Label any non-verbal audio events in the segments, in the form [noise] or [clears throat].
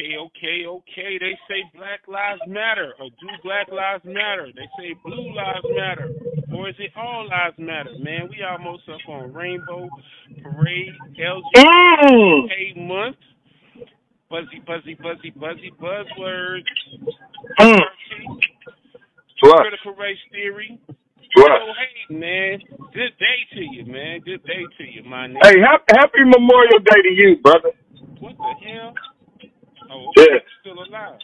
Okay, okay, okay. They say Black Lives Matter, or do Black Lives Matter? They say Blue Lives Matter, or is it All Lives Matter? Man, we almost up on Rainbow Parade LGBT Mm. month. Buzzy, buzzy, buzzy, buzzy, buzzwords. Mm. Critical race theory. What? So, hey, man, good day to you, man. Good day to you, my nigga. Hey, happy, happy Memorial Day to you, brother. What the hell? Oh, Yeah. still alive.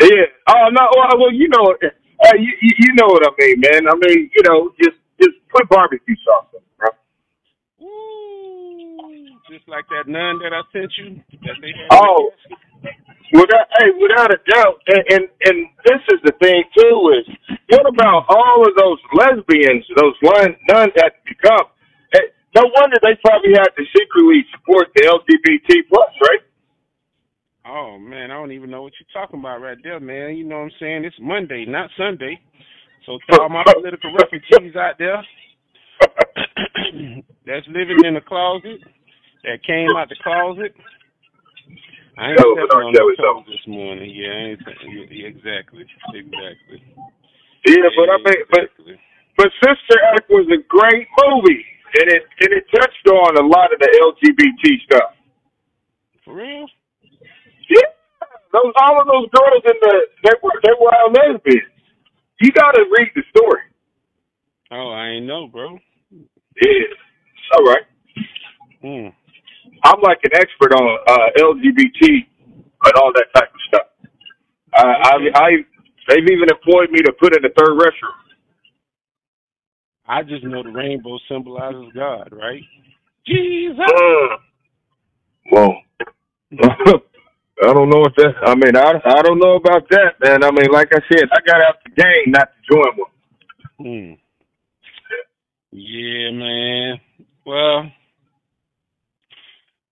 Yeah. Oh no. Well, well you know, uh, you, you you know what I mean, man. I mean, you know, just just put barbecue sauce on, it, bro. Ooh, just like that nun that I sent you. That they had Oh. Without, hey, without a doubt, and, and and this is the thing too is, what about all of those lesbians, those nun, nuns that become? Hey, no wonder they probably had to secretly support the LGBT plus, right? Oh man, I don't even know what you're talking about right there, man. You know what I'm saying? It's Monday, not Sunday. So to all my political refugees out there [coughs] that's living in the closet, that came out the closet. I ain't stepping on no toes this morning. Yeah, I ain't yeah, exactly, exactly. Yeah, but I mean, but but Sister Act was a great movie, and it and it touched on a lot of the LGBT stuff. for real. Yeah, those all of those girls in the they were they were all lesbians. You got to read the story. Oh, I ain't know, bro. Yeah, all right. Hmm. I'm like an expert on uh, LGBT and all that type of stuff. I, I, I, they've even employed me to put in the third restroom. I just know the rainbow symbolizes God, right? Jesus. Uh, well, [laughs] [laughs] I don't know if that. I mean, I, I don't know about that, man. I mean, like I said, I got out the game not to join one. Hmm. Yeah, man. Well,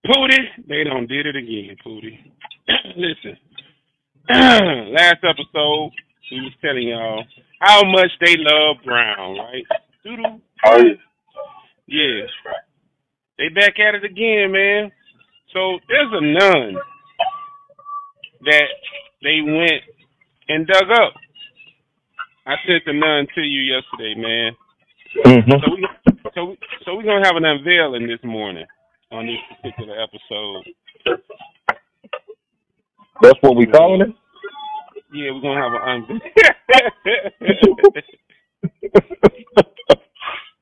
Pootie, they done did it again, Pootie. [clears throat] Listen, [clears throat] last episode, we was telling y'all how much they love Brown, right? Doodle. Oh, yeah. Yeah. They back at it again, man. So there's a nun that they went and dug up. I sent the nun to you yesterday, man. Mm-hmm. So we so we, so we're gonna have an unveiling this morning on this particular episode. That's what we calling it. Yeah, we're gonna have an unveiling. [laughs]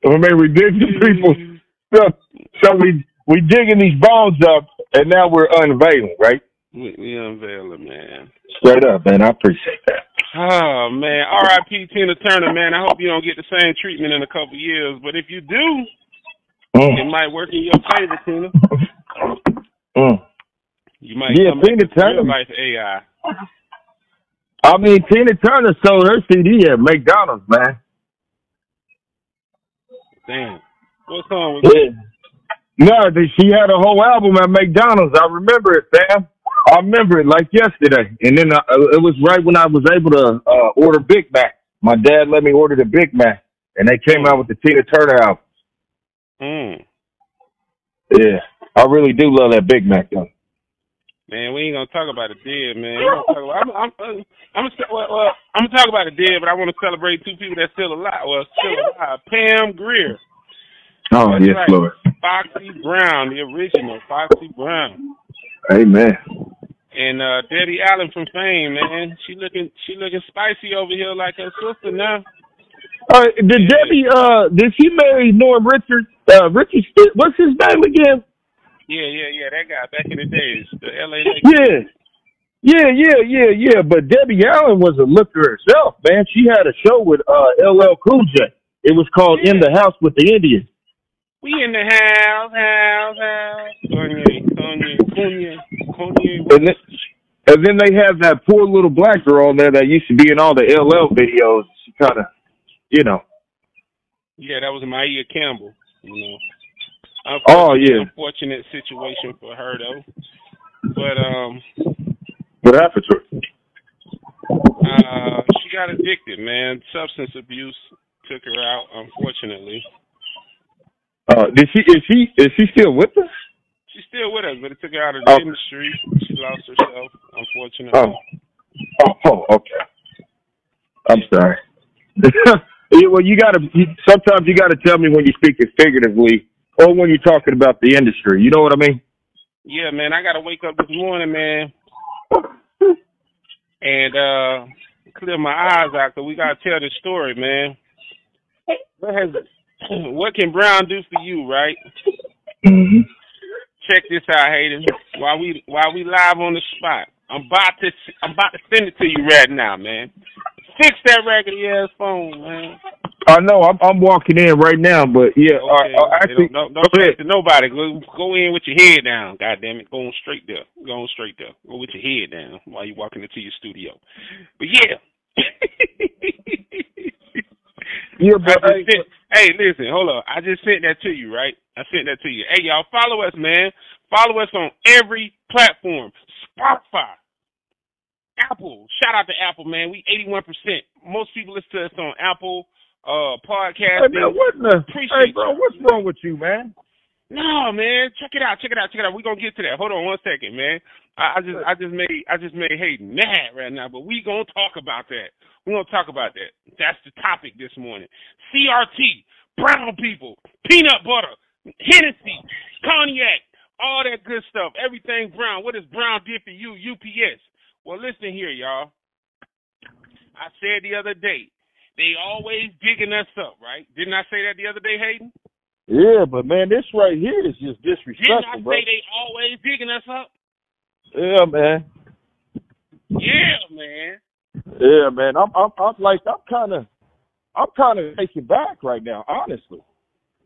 I mean, we dig the people. So, so we we digging these bones up, and now we're unveiling, right? We, we it, man. Straight up, man. I appreciate that. Oh man, R.I.P. Tina Turner, man. I hope you don't get the same treatment in a couple years, but if you do, it Mm. might work in your favor, Tina. [laughs] Mm. You might Yeah, Tina to real Turner. life AI. I mean, Tina Turner sold her CD at McDonald's, man. Damn. What song was Yeah. No, she had a whole album at McDonald's. I remember it, Sam. I remember it like yesterday. And then uh, it was right when I was able to uh, order Big Mac. My dad let me order the Big Mac, and they came out with the Tina Turner album. Mm. Yeah, I really do love that Big Mac though. Man, we ain't gonna talk about the dead, man. We gonna talk about, I'm, I'm, I'm, I'm, gonna- well, well, I'm gonna talk about the dead, but I want to celebrate two people that's still alive. Well, still alive. Pam Grier, Oh That's yes, right. Lord. Foxy Brown, the original Foxy Brown, Amen. And uh Debbie Allen from Fame, man. She looking, she looking spicy over here like her sister now. Uh, did Debbie? Uh, did she marry Norm Richards? Uh, Richards. What's his name again? Yeah, yeah, yeah. That guy back in the days, the L.A. Lakers. Yeah. Yeah, yeah, yeah, yeah. But Debbie Allen was a looker herself, man. She had a show with uh LL Cool J. It was called In the House with the Indians. We in the house, house, house. Kanye, Kanye, Kanye. And then, and then they have that poor little black girl on there that used to be in all the LL videos. She kind of, you know. Yeah, that was Maia Campbell. You know. Oh, yeah. Unfortunate situation for her though. But um, What happened to her? uh, she got addicted, man. Substance abuse took her out. Unfortunately, Uh, did she? Is she? Is she still with us? She's still with us, but it took her out of the Oh. industry. She lost herself, unfortunately. Oh. Oh, oh okay. I'm sorry. [laughs] well, you gotta. You, sometimes you gotta tell me when you're speaking figuratively, or when you're talking about the industry. You know what I mean? Yeah, man, I gotta wake up this morning, man, and uh clear my eyes out because we gotta tell this story, man. What has [clears throat] what can Brown do for you, right? Mm-hmm. Check this out, Hayden. While we while we live on the spot, I'm about to I'm about to send it to you right now, man. Fix that raggedy ass phone, man. I know. I'm, I'm walking in right now, but yeah. uh, Okay. uh, actually, don't, don't, don't to nobody. Go, go in with your head down. God damn it. Go on straight there. Go on straight there. Go with your head down while you're walking into your studio. But yeah. [laughs] Yeah, I but hey, listen, hold on. I just sent that to you, right? I sent that to you. Hey, y'all, follow us, man. Follow us on every platform. Spotify, Apple. Shout out to Apple, man. We 81%. Most people listen to us on Apple uh hey, podcasting. man, what the? Appreciate Hey, bro, what's wrong with you, man? No, man, check it out, check it out, check it out. We're gonna get to that. Hold on one second, man. I, I just I just made I just made Hayden mad right now, but we gonna talk about that. We're gonna talk about that. That's the topic this morning. CRT, brown people, peanut butter, Hennessy, cognac, all that good stuff. Everything brown. What does brown did for you, UPS? Well listen here, y'all. I said the other day, they always digging us up, right? Didn't I say that the other day, Hayden? Yeah, but man, this right here is just disrespectful, Didn't I bro. say they always digging us up? Yeah, man. Yeah, man. Yeah, man. I'm, I'm, I'm like, I'm kind of, I'm kind of taken back right now, honestly.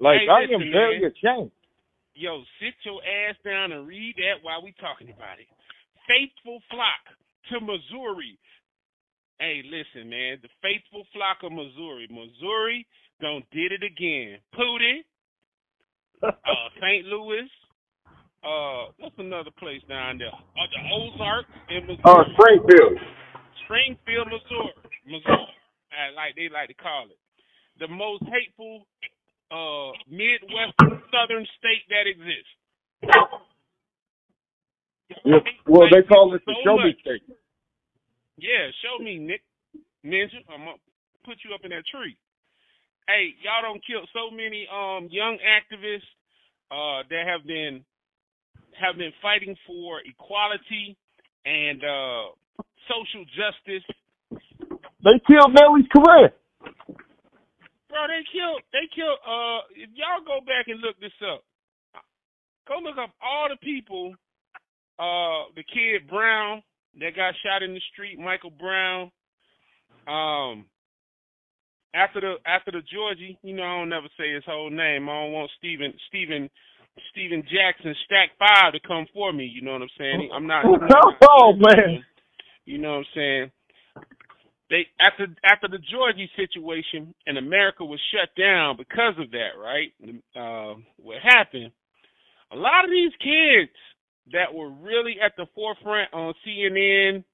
Like, Hey, I am very man. ashamed. Yo, sit your ass down and read that while we talking about it. Faithful flock to Missouri. Hey, listen, man. The faithful flock of Missouri. Missouri don't did it again. Pootie, [laughs] uh, St. Louis. Uh, what's another place down there? Uh, the Ozarks in Missouri. Uh, Springfield. Springfield, Missouri, Missouri, uh, like they like to call it, the most hateful uh, Midwestern Southern state that exists. Yeah, well, they call it the So show me much. state. Yeah, show me, Nick Ninja. I'm gonna put you up in that tree. Hey, y'all don't kill so many um young activists uh that have been have been fighting for equality and uh social justice They killed Nelly's career. Bro, they killed they killed uh if y'all go back and look this up. Go look up all the people, uh the kid Brown that got shot in the street, Michael Brown. Um after the after the Georgie, you know I don't never say his whole name. I don't want Steven Steven Stephen Jackson stack five to come for me, you know what I'm saying? I'm not [laughs] Oh, man. you know what I'm saying? They after after the Georgie situation and America was shut down because of that, right? Uh, what happened? A lot of these kids that were really at the forefront on CNN,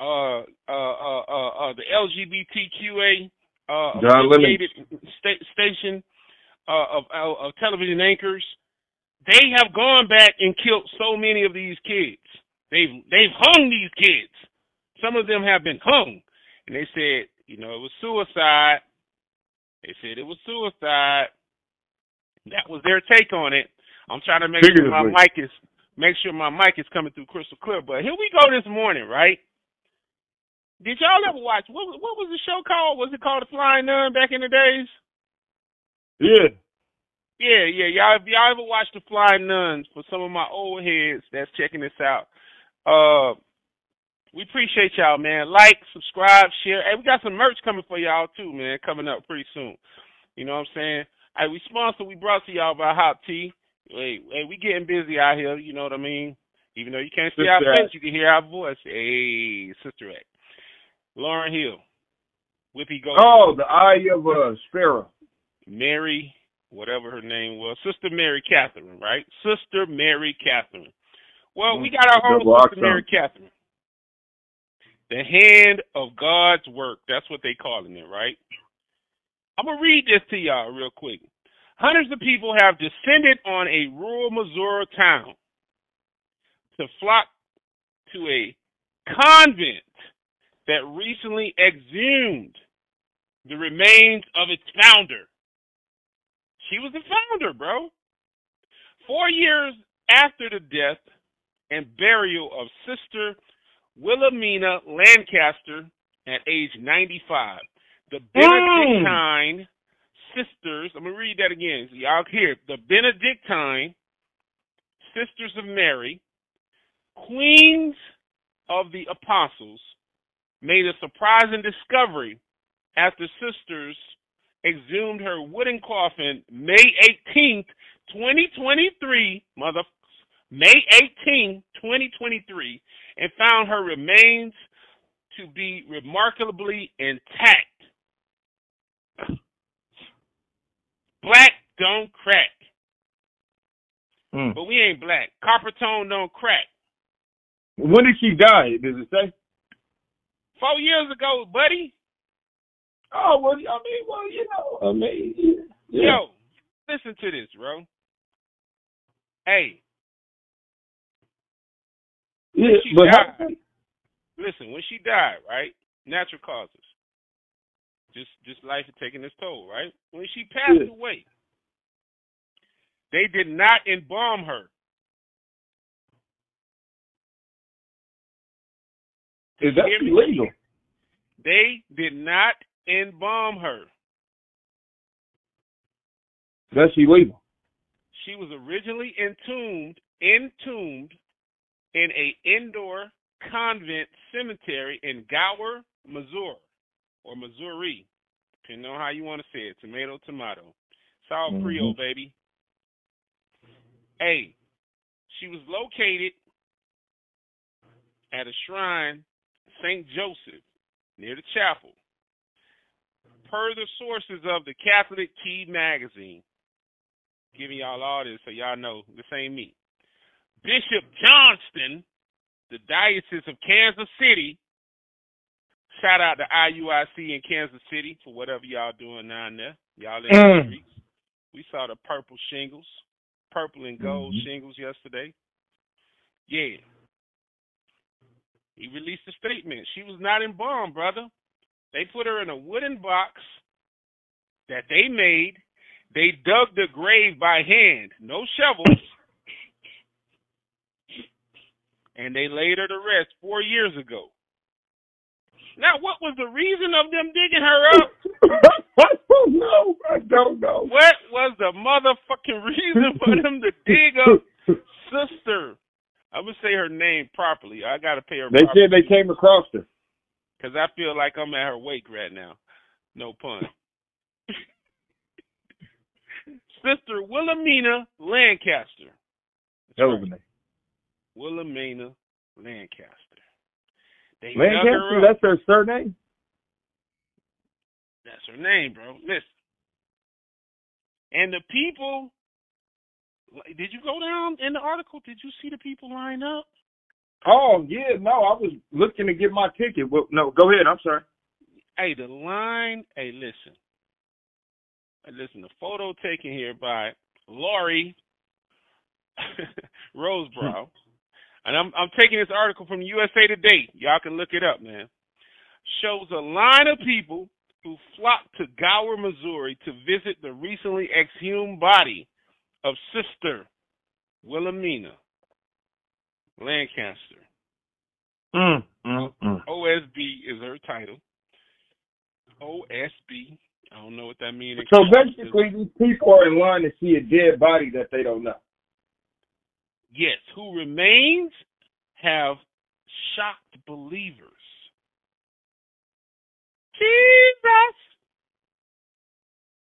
uh, uh, uh, uh, uh the LGBTQA uh, Don Lemon. affiliated sta- station uh, of, of of television anchors, they have gone back and killed so many of these kids. They've they've hung these kids. Some of them have been hung, and they said, you know, it was suicide. They said it was suicide. That was their take on it. I'm trying to make sure my mic is make sure my mic is coming through crystal clear. But here we go this morning, right? Did y'all ever watch what what was the show called? Was it called The Flying Nun back in the days? Yeah. Yeah, yeah. Y'all, if y'all ever watched The Flying Nuns, for some of my old heads that's checking this out, uh, we appreciate y'all, man. Like, subscribe, share. Hey, we got some merch coming for y'all too, man. Coming up pretty soon. You know what I'm saying? Hey, we sponsor. We brought to y'all by Hop Tea. Hey, hey, we getting busy out here. You know what I mean? Even though you can't see our face, you can hear our voice. Hey, Sister Act. Lauryn Hill. Whoopi Gold. Oh, the eye of a sparrow. Mary, whatever her name was, Sister Mary Catherine, right? Sister Mary Catherine. Well, we got our own Sister. Mary Catherine. The hand of God's work. That's what they calling it, right? I'm gonna read this to y'all real quick. Hundreds of people have descended on a rural Missouri town to flock to a convent that recently exhumed the remains of its founder. She was the founder, bro. Four years after the death and burial of Sister Wilhelmina Lancaster at age 95, the mm. Benedictine Sisters, I'm going to read that again so y'all hear. The Benedictine Sisters of Mary, Queens of the Apostles, made a surprising discovery after sisters exhumed her wooden coffin May 18th, 2023, mother May 18th, 2023, and found her remains to be remarkably intact. [sighs] Black don't crack. Mm. But we ain't black. Copper tone don't crack. When did she die? Does it say? Four years ago, buddy. Oh well, I mean, well, you know, I mean, yeah. Yo, listen to this, bro. Hey, yeah, she but died. listen, when she died, right? Natural causes. Just just life had taken its toll, right? When she passed Yeah. away, they did not embalm her. is that illegal? They did not embalm her. That's illegal. She was originally entombed entombed in a indoor convent cemetery in Gower, Missouri, or Missouri, depending on how you want to say it. Tomato, tomato. It's all Mhm. Creole, baby. Hey, she was located at a shrine, St. Joseph, near the chapel. Per the sources of the Catholic Key magazine, giving y'all all this so y'all know this ain't me. Bishop Johnston, the Diocese of Kansas City, shout out to IUIC in Kansas City for whatever y'all doing down there. Y'all in the Mm. streets. We saw the purple shingles, purple and gold Mhm. shingles yesterday. Yeah. He released a statement. She was not embalmed, brother. They put her in a wooden box that they made. They dug the grave by hand, no shovels. And they laid her to rest four years ago. Now, what was the reason of them digging her up? I don't know. I don't know. What was the motherfucking reason for them to dig up [laughs] sister? I'm gonna say her name properly. I gotta pay her. They said they came across her. Because I feel like I'm at her wake right now. No pun. [laughs] Sister Wilhelmina Lancaster. That was name. Wilhelmina Lancaster. They dug her Lancaster, that's her surname? That's her name, bro. Listen. And the people, did you go down in the article? Did you see the people line up? Oh, yeah, no, I was looking to get my ticket. Well, no, go ahead. I'm sorry. Hey, the line. Hey, listen. Hey, listen. The photo taken here by Laurie [laughs] Rosebrow, [laughs] and I'm I'm taking this article from USA Today. Y'all can look it up, man. Shows a line of people who flocked to Gower, Missouri, to visit the recently exhumed body of Sister Wilhelmina Lancaster. Mm, mm, mm. OSB is her title. OSB. I don't know what that means. So basically, these people are in line to see a dead body that they don't know. yes, who remains have shocked believers. Jesus.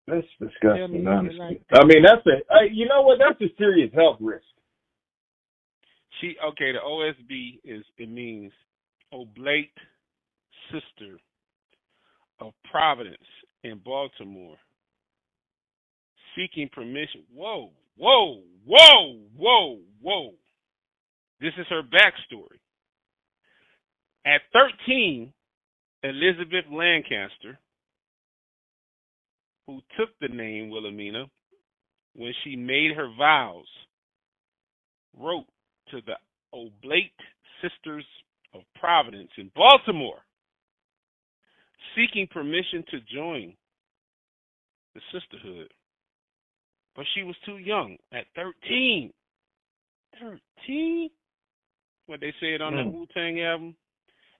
That's Tell me disgusting, honestly. like I mean, that's a, hey, you know what? That's a serious health risk. She okay. The OSB is it means Oblate Sister of Providence in Baltimore, seeking permission. Whoa, whoa, whoa, whoa, whoa. This is her backstory. At 13, Elizabeth Lancaster, who took the name Wilhelmina when she made her vows, wrote to the Oblate Sisters of Providence in Baltimore, seeking permission to join the sisterhood. But she was too young at 13. 13? What they said on mm. the Wu Tang album?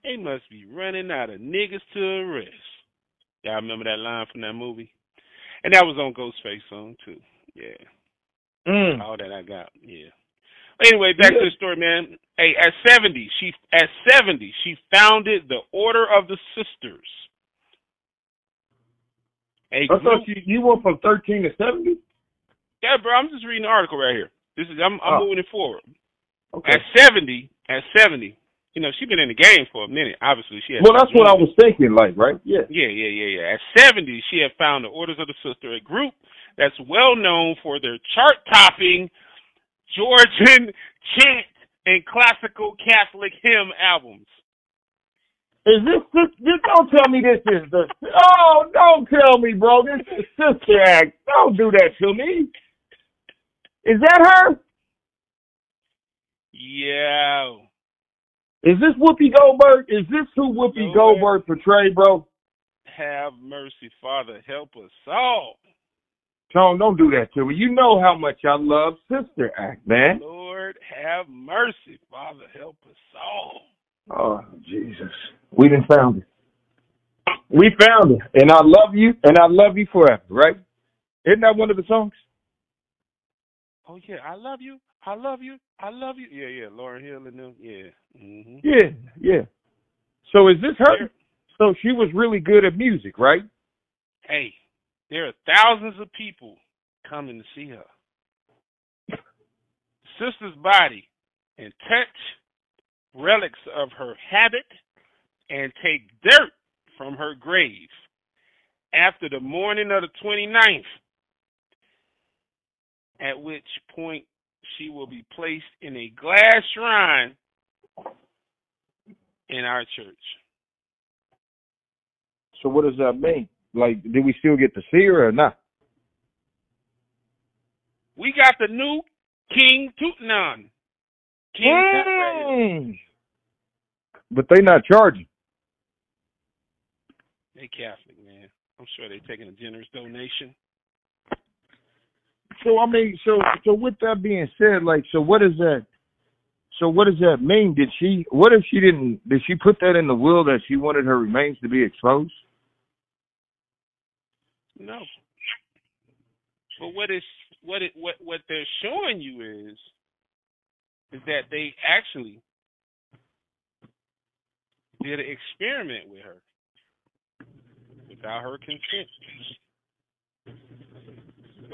They must be running out of niggas to arrest. Y'all remember that line from that movie? And that was on Ghostface song too. Yeah. Mm. All that I got. Yeah. Anyway, back yeah. to the story, man. Hey, at seventy, she at seventy, she founded the Order of the Sisters. A I thought you, you went from thirteen to seventy. Yeah, bro. I'm just reading the article right here. This is I'm, I'm oh. moving it forward. Okay. At seventy, at seventy, you know, she's been in the game for a minute. Obviously, she. well, that's what I was thinking, like, right? Yeah. Yeah, yeah, yeah, yeah. At seventy, she had found the Orders of the Sister, a group that's well known for their chart-topping Gregorian chant and classical Catholic hymn albums. Is this, this, this, don't tell me this is the, oh, don't tell me, bro, this is Sister Act. Don't do that to me. Is that her? Yeah. Is this Whoopi Goldberg? Is this who Whoopi Goldberg portrayed, bro? Have mercy, Father. Help us all. Tone, don't do that to me. You know how much I love Sister Act, man. Lord, have mercy, Father. Help us all. Oh, Jesus. We didn't found it. We found it. And I love you, and I love you forever, right? Isn't that one of the songs? Oh, yeah. I love you. I love you. I love you. Yeah, yeah. Lauryn Hill and them. Yeah. Mm-hmm. Yeah, yeah. So is this her? So she was really good at music, right? Hey, there are thousands of people coming to see her. Sister's body and touch relics of her habit and take dirt from her grave after the morning of the 29th, at which point she will be placed in a glass shrine in our church. So what does that mean? Like, do we still get to see her or not? We got the new King Tutankhamun. King. But they not charging. They Catholic, man. I'm sure they're taking a generous donation. So I mean, so so with that being said, like, so what is that? So what does that mean? Did she? What if she didn't? Did she put that in the will that she wanted her remains to be exposed? No. But what is what it what what they're showing you is is that they actually did an experiment with her without her consent.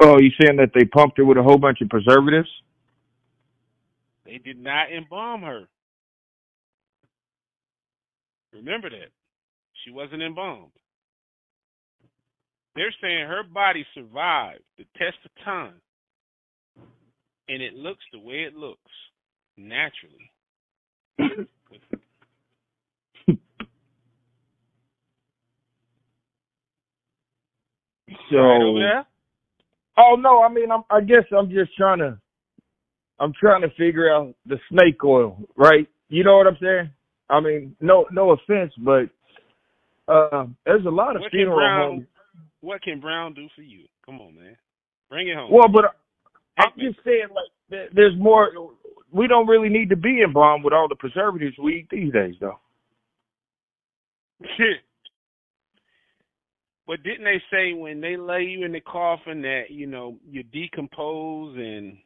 Oh, you saying that they pumped her with a whole bunch of preservatives? They did not embalm her. Remember that. She wasn't embalmed. They're saying her body survived the test of time. And it looks the way it looks, naturally. so, right Oh no, I mean, I'm, I guess I'm just trying to, I'm trying to figure out the snake oil, right? You know what I'm saying? I mean, no, no offense, but uh, there's a lot of what funeral Brown, homes. What can Brown do for you? Come on, man, bring it home. Well, but I'm just saying, like, there's more. We don't really need to be in embalmed with all the preservatives we eat these days, though. [laughs] But didn't they say when they lay you in the coffin that you know you decompose and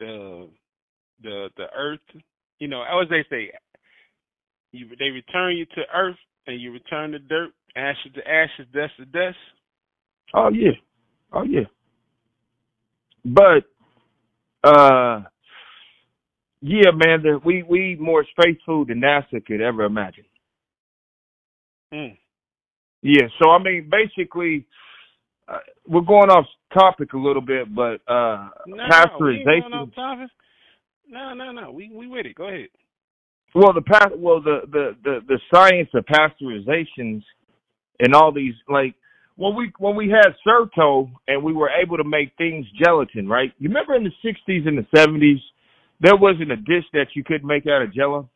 the the the earth, you know, as they say, you they return you to earth and you return to dirt, ashes to ashes, dust to dust. Oh yeah, oh yeah. But uh, yeah, man, the, we we more space food than NASA could ever imagine. Mm. Yeah, so I mean, basically, uh, we're going off topic a little bit, but uh no, pasteurization. No, no, no. We we with it. Go ahead. Well, the past, well, the, the the the science of pasteurizations and all these like when we when we had Certo and we were able to make things gelatin, right? You remember in the '60s and the '70s, there wasn't a dish that you couldn't make out of Jello.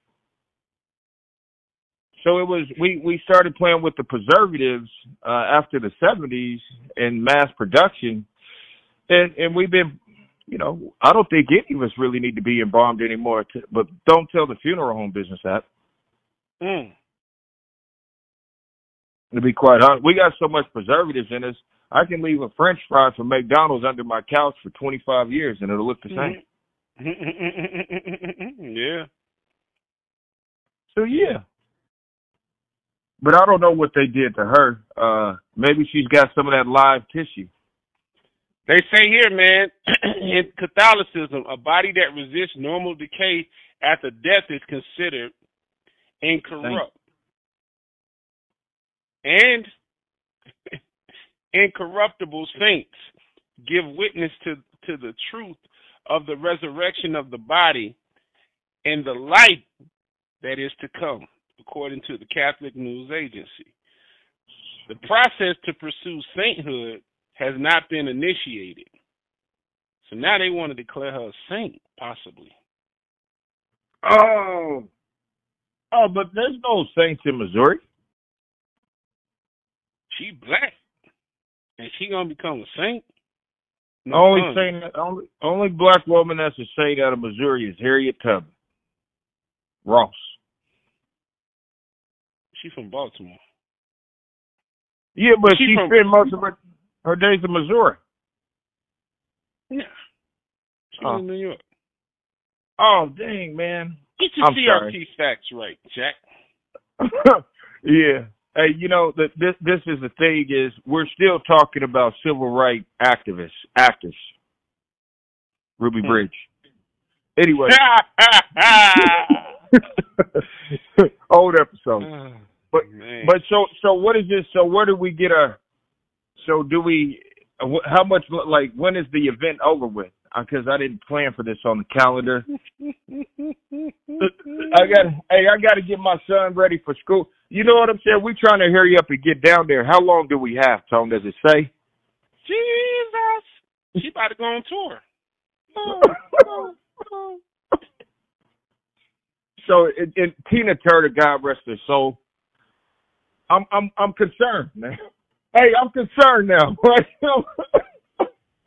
So it was we we started playing with the preservatives uh, after the seventies in mass production, and and we've been, you know, I don't think any of us really need to be embalmed anymore. To, but don't tell the funeral home business that. Mm. To be quite honest, we got so much preservatives in us. I can leave a French fry from McDonald's under my couch for 25 years and it'll look the same. [laughs] yeah. So yeah. But I don't know what they did to her. Uh maybe she's got some of that live tissue. They say here, man, [clears throat] in Catholicism, a body that resists normal decay after death is considered incorrupt. And incorruptible saints give witness to, to the truth of the resurrection of the body and the light that is to come, according to the Catholic News Agency. The process to pursue sainthood has not been initiated. So now they want to declare her a saint, possibly. Oh. Oh, but there's no saints in Missouri. She black. And she gonna become a saint? No only saint only only black woman that's a saint out of Missouri is Harriet Tubman. Ross. She's from Baltimore. Yeah, but she, She from- spent most of her her days in Missouri. Yeah. She's Oh. Uh. in New York. Oh dang, man. Get your I'm CRT facts right, Jack. [laughs] yeah. Hey, you know that this this is the thing is we're still talking about civil rights activists, actors. Ruby Hmm. Bridge. Anyway, [laughs] old episode. But- man. But so so what is this? So where do we get our? So do we? How much? Like when is the event over with? Because I didn't plan for this on the calendar. I got. Hey, I got to get my son ready for school. You know what I'm saying? We trying to hurry up and get down there. How long do we have, Tom? Does it say? Jesus. She about to go on tour. Oh, oh, oh. so and, and Tina Turner, God rest her soul. I'm I'm I'm concerned, man. Hey, I'm concerned now. [laughs]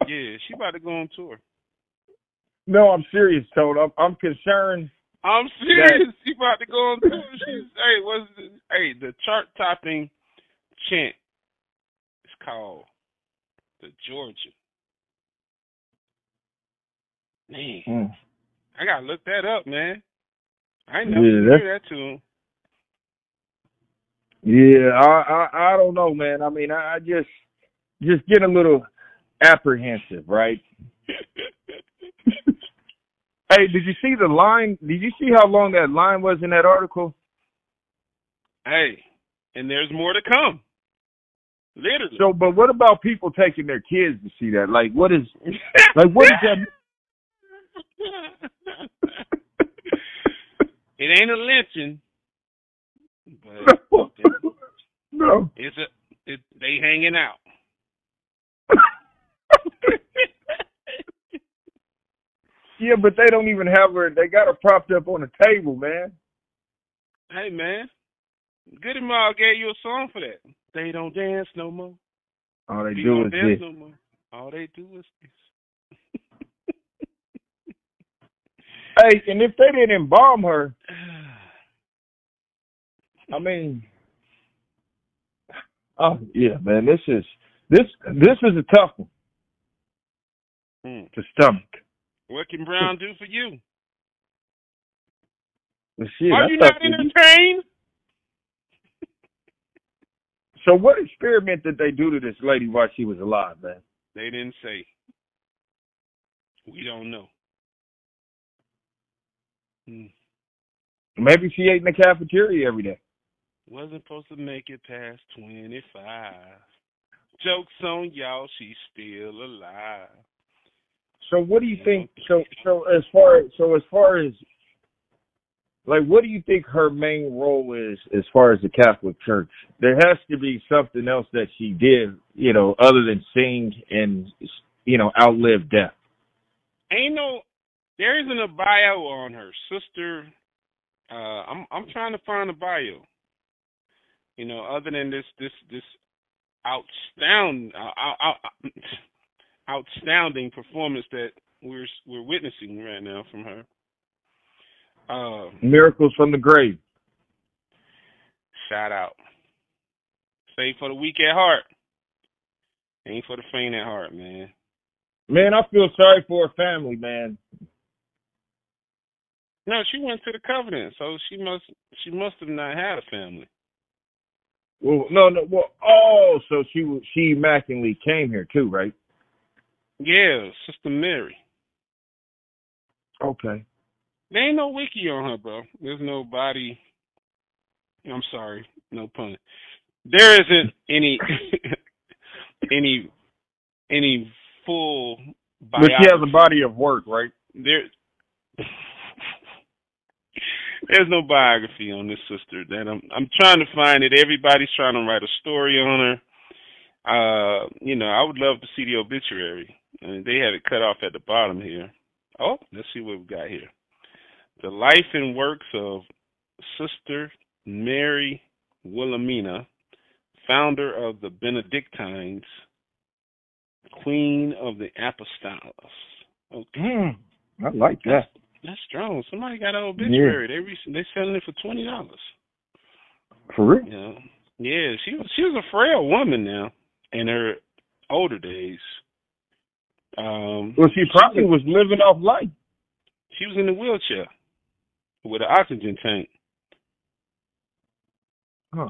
Yeah, she about to go on tour. No, I'm serious, Tone. I'm I'm concerned. I'm serious. You about to go on. She's hey, what's the, hey the chart topping chant is called the Georgia. Man, Mm. I gotta look that up, man. I never Yeah, hear that tune. Yeah, I, I I don't know, man. I mean, I, I just just get a little apprehensive, right? [laughs] Hey, did you see the line? Did you see how long that line was in that article? hey, and there's more to come. Literally. So, but what about people taking their kids to see that? Like, what is like what is that? [laughs] it ain't a lynching, but [laughs] no. it's a it, they hanging out. [laughs] Yeah, but they don't even have her. They got her propped up on a table, man. Hey man, Goodie Mob gave you a song for that. They don't dance no more. All they We do is dance this. no more. All they do is this. [laughs] Hey, and if they didn't embalm her, I [sighs] mean, oh yeah, man, this is this this is a tough one Hmm. to stomach. What can Brown do for you? Shit, Are you not entertained? so what experiment did they do to this lady while she was alive, man? They didn't say. We don't know. Hmm. Maybe she ate in the cafeteria every day. Wasn't supposed to make it past 25. Jokes on y'all, she's still alive. So what do you think? So so as far so as far as like what do you think her main role is as far as the Catholic Church? There has to be something else that she did, you know, other than sing and you know outlive death. Ain't no there isn't a bio on her sister. Uh, I'm I'm trying to find a bio. You know, other than this this this outstanding uh, uh, outstanding performance that we're we're witnessing right now from her. Uh, Miracles from the grave. Shout out. Save for the weak at heart. Ain't for the faint at heart, man. Man, I feel sorry for her family, man. No, she went to the covenant, so she must she must have not had a family. Well, no, no. Well, oh, so she she immaculately came here too, right? Yeah, Sister Mary. Okay. There ain't no wiki on her, bro. There's no body. I'm sorry, no pun. There isn't any [laughs] any any full. Biography. But she has a body of work, right? There. There's no biography on this sister that I'm I'm trying to find it. Everybody's trying to write a story on her. Uh, you know, I would love to see the obituary. I mean, they have it cut off at the bottom here. Oh, let's see what we got here. The life and works of Sister Mary Wilhelmina, founder of the Benedictines, Queen of the Apostolos. Okay. Mm, I like that. That's strong. Somebody got an obituary. Yeah. They re- they selling it for twenty dollars. For real? Yeah. Yeah. She was she was a frail woman now in her older days. Um, well, she probably was living off life. She was in a wheelchair with an oxygen tank. Huh.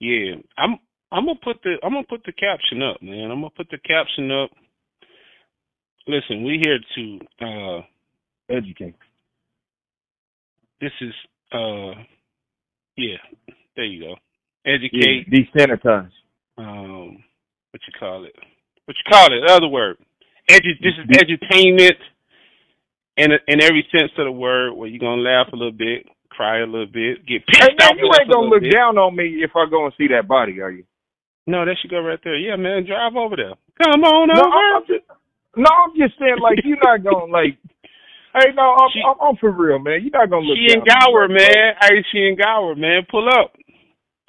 Yeah, I'm. I'm gonna put the. I'm gonna put the caption up, man. I'm gonna put the caption up. Listen, we here to uh educate. This is uh yeah, there you go. Educate. Yeah, desanitize. Um what you call it? What you call it? Other word. Edu this is edutainment in a, in every sense of the word where you're gonna laugh a little bit, cry a little bit, get pissed hey, man, off. You ain't gonna look bit. down on me if I go and see that body, are you? No, that should go right there. Yeah, man, drive over there. Come on no, over. I'm just, no, I'm just saying, like you're not gonna like [laughs] Hey, no, I'm, she, I'm, I'm, for real, man. You're not gonna look. She in Gower, man. Hey, she in Gower, man. Pull up,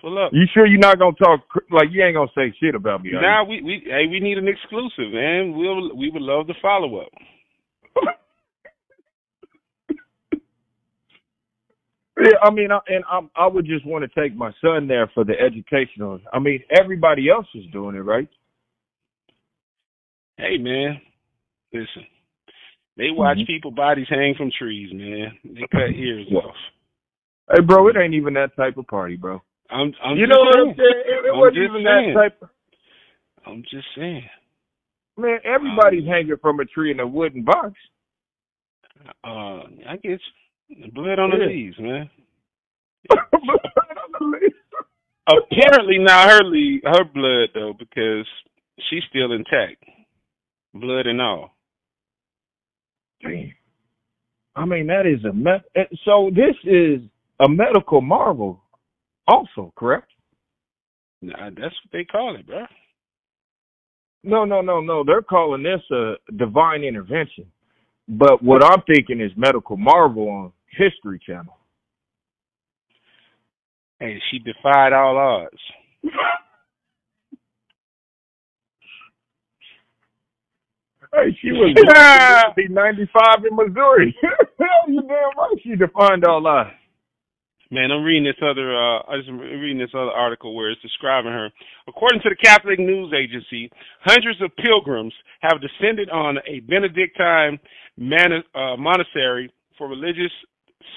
pull up. You sure you're not gonna talk like you ain't gonna say shit about me? Nah, we we hey, we need an exclusive, man. We'll we would love to follow up. [laughs] yeah, I mean, I, and I I would just want to take my son there for the educational. I mean, everybody else is doing it, right? Hey, man, listen. They watch mm-hmm. people bodies hang from trees, man. They cut ears off. Hey, bro, it ain't even that type of party, bro. I'm, I'm you know what I'm saying? It, it I'm wasn't even saying. that type. Of... I'm just saying. Man, everybody's um, hanging from a tree in a wooden box. Uh, I get blood on yeah. [laughs] the leaves, man. Apparently not her lead, her blood though, because she's still intact, blood and all. I mean, that is a me- eh, so. This is a medical marvel, also correct? Nah, that's what they call it, bro. No, no, no, no. They're calling this a divine intervention. But what I'm thinking is medical marvel on History Channel. Hey, she defied all odds. Hey, she was [laughs] be 95 in Missouri. Hell [laughs] you damn right she defied all that. Man, I'm reading this other. Uh, I just reading this other article where it's describing her. According to the Catholic News Agency, hundreds of pilgrims have descended on a Benedictine man- uh, monastery for religious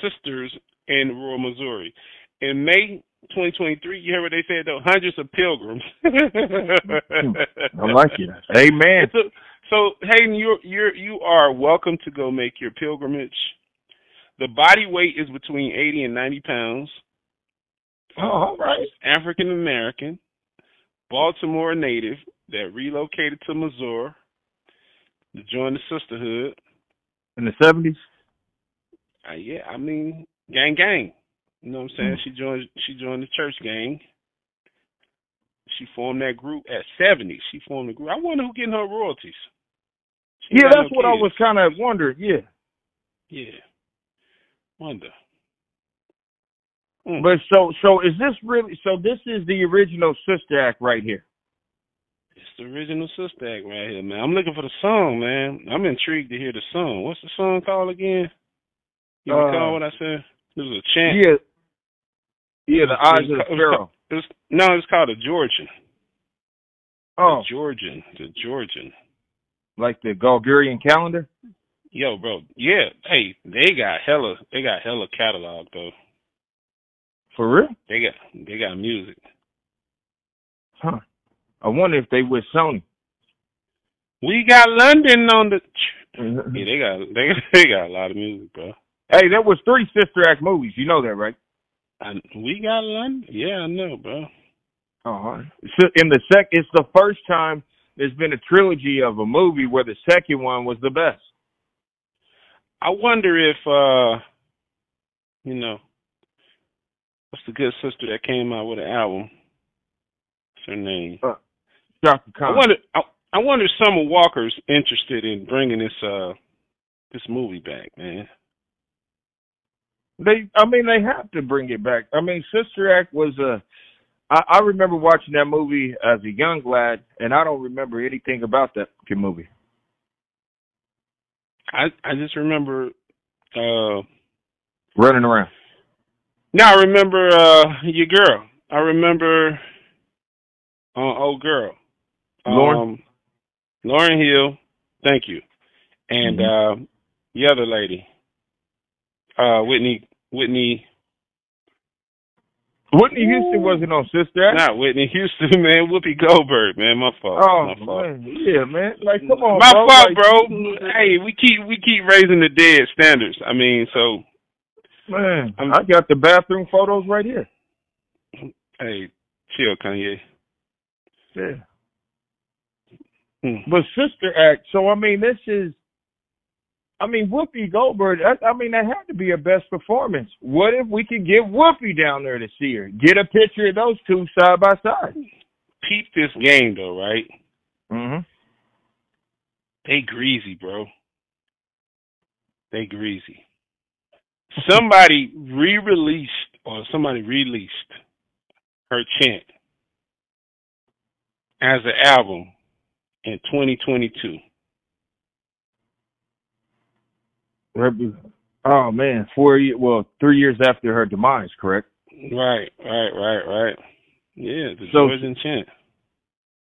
sisters in rural Missouri. In May 2023, you hear what they said though? Hundreds of pilgrims. I like it. Amen. [laughs] A, so Hayden, you you you are welcome to go make your pilgrimage. The body weight is between eighty and ninety pounds. Oh, all right. African American, Baltimore native that relocated to Missouri to join the sisterhood in the seventies. Uh, yeah, I mean, gang, gang. You know what I'm saying? Mm. She joined. She joined the church gang. She formed that group at 70. She formed the group. I wonder who getting her royalties. She Yeah, that's no what I was kind of wondering. Yeah, Yeah. Wonder. Mm. but so so is this really? So this is the original Sister Act right here. It's the original Sister Act right here, man. I'm looking for the song, man. I'm intrigued to hear the song. What's the song called again? You Uh, recall what I said? It was a chant. Yeah, yeah, the eyes of the Pharaoh. ca- It was, no, it's called a Georgian. Oh, The Georgian. The Georgian. like the Gregorian calendar. Yo, bro. Yeah. Hey, they got hella. They got hella catalog though. For real? They got. They got music. Huh. I wonder if they with Sony. We got London on the. Mm-hmm. Yeah, they got. They [laughs] they got a lot of music, bro. Hey, there was three Sister Act movies. You know that, right? And we got London. Yeah, I know, bro. Oh, so in the sec, it's the first time there's been a trilogy of a movie where the second one was the best. I wonder if uh you know what's the good sister that came out with an album? What's her name? Chaka I Khan. wonder I, I wonder if Summer Walker's interested in bringing this uh this movie back, man. They, I mean, they have to bring it back. I mean, Sister Act was a. I, I remember watching that movie as a young lad, and I don't remember anything about that fucking movie. I I just remember uh Running around. now I remember uh your girl. I remember uh old girl. Lauryn? Um Lauryn Hill, thank you. And Mm-hmm. uh the other lady. Uh Whitney Whitney Whitney Houston wasn't on Sister Act. not Whitney Houston, [laughs] man, Whoopi Goldberg, man, my fault. oh my fault. man, yeah, man. Like, come on, my bro. fault, Like, bro. Hey, we keep we keep raising the dead standards. I mean, so Man, I'm- I got the bathroom photos right here. hey, chill, Kanye. Yeah. Hmm. But Sister Act, so I mean, this is, I mean, Whoopi Goldberg. I, I mean, that had to be her best performance. What if we could get Whoopi down there to see her? Get a picture of those two side by side. Peep this game though, right? Mm-hmm. They greasy, bro. They greasy. Somebody re-released or somebody released her chant as an album in 2022. Oh man, four years. Well, three years after her demise, correct? Right, right, right, right. Yeah, the So- Georgian chant.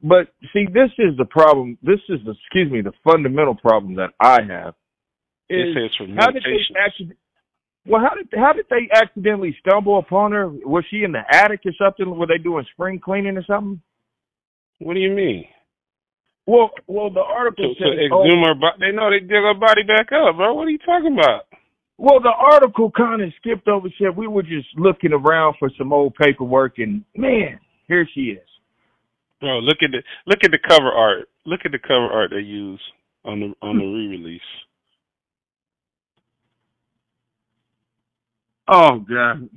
But see, this is the problem. This is the excuse me, the fundamental problem that I have. Is how did they accident? Well, how did how did they accidentally stumble upon her? Was she in the attic or something? Were they doing spring cleaning or something? What do you mean? Well, well, the article to says. Oh, exhume her body? They know they dig her body back up, bro. What are you talking about? well, the article kind of skipped over. Said we were just looking around for some old paperwork, and man, here she is. Bro, look at the look at the cover art. Look at the cover art they use on the on the hmm. re-release. Oh God.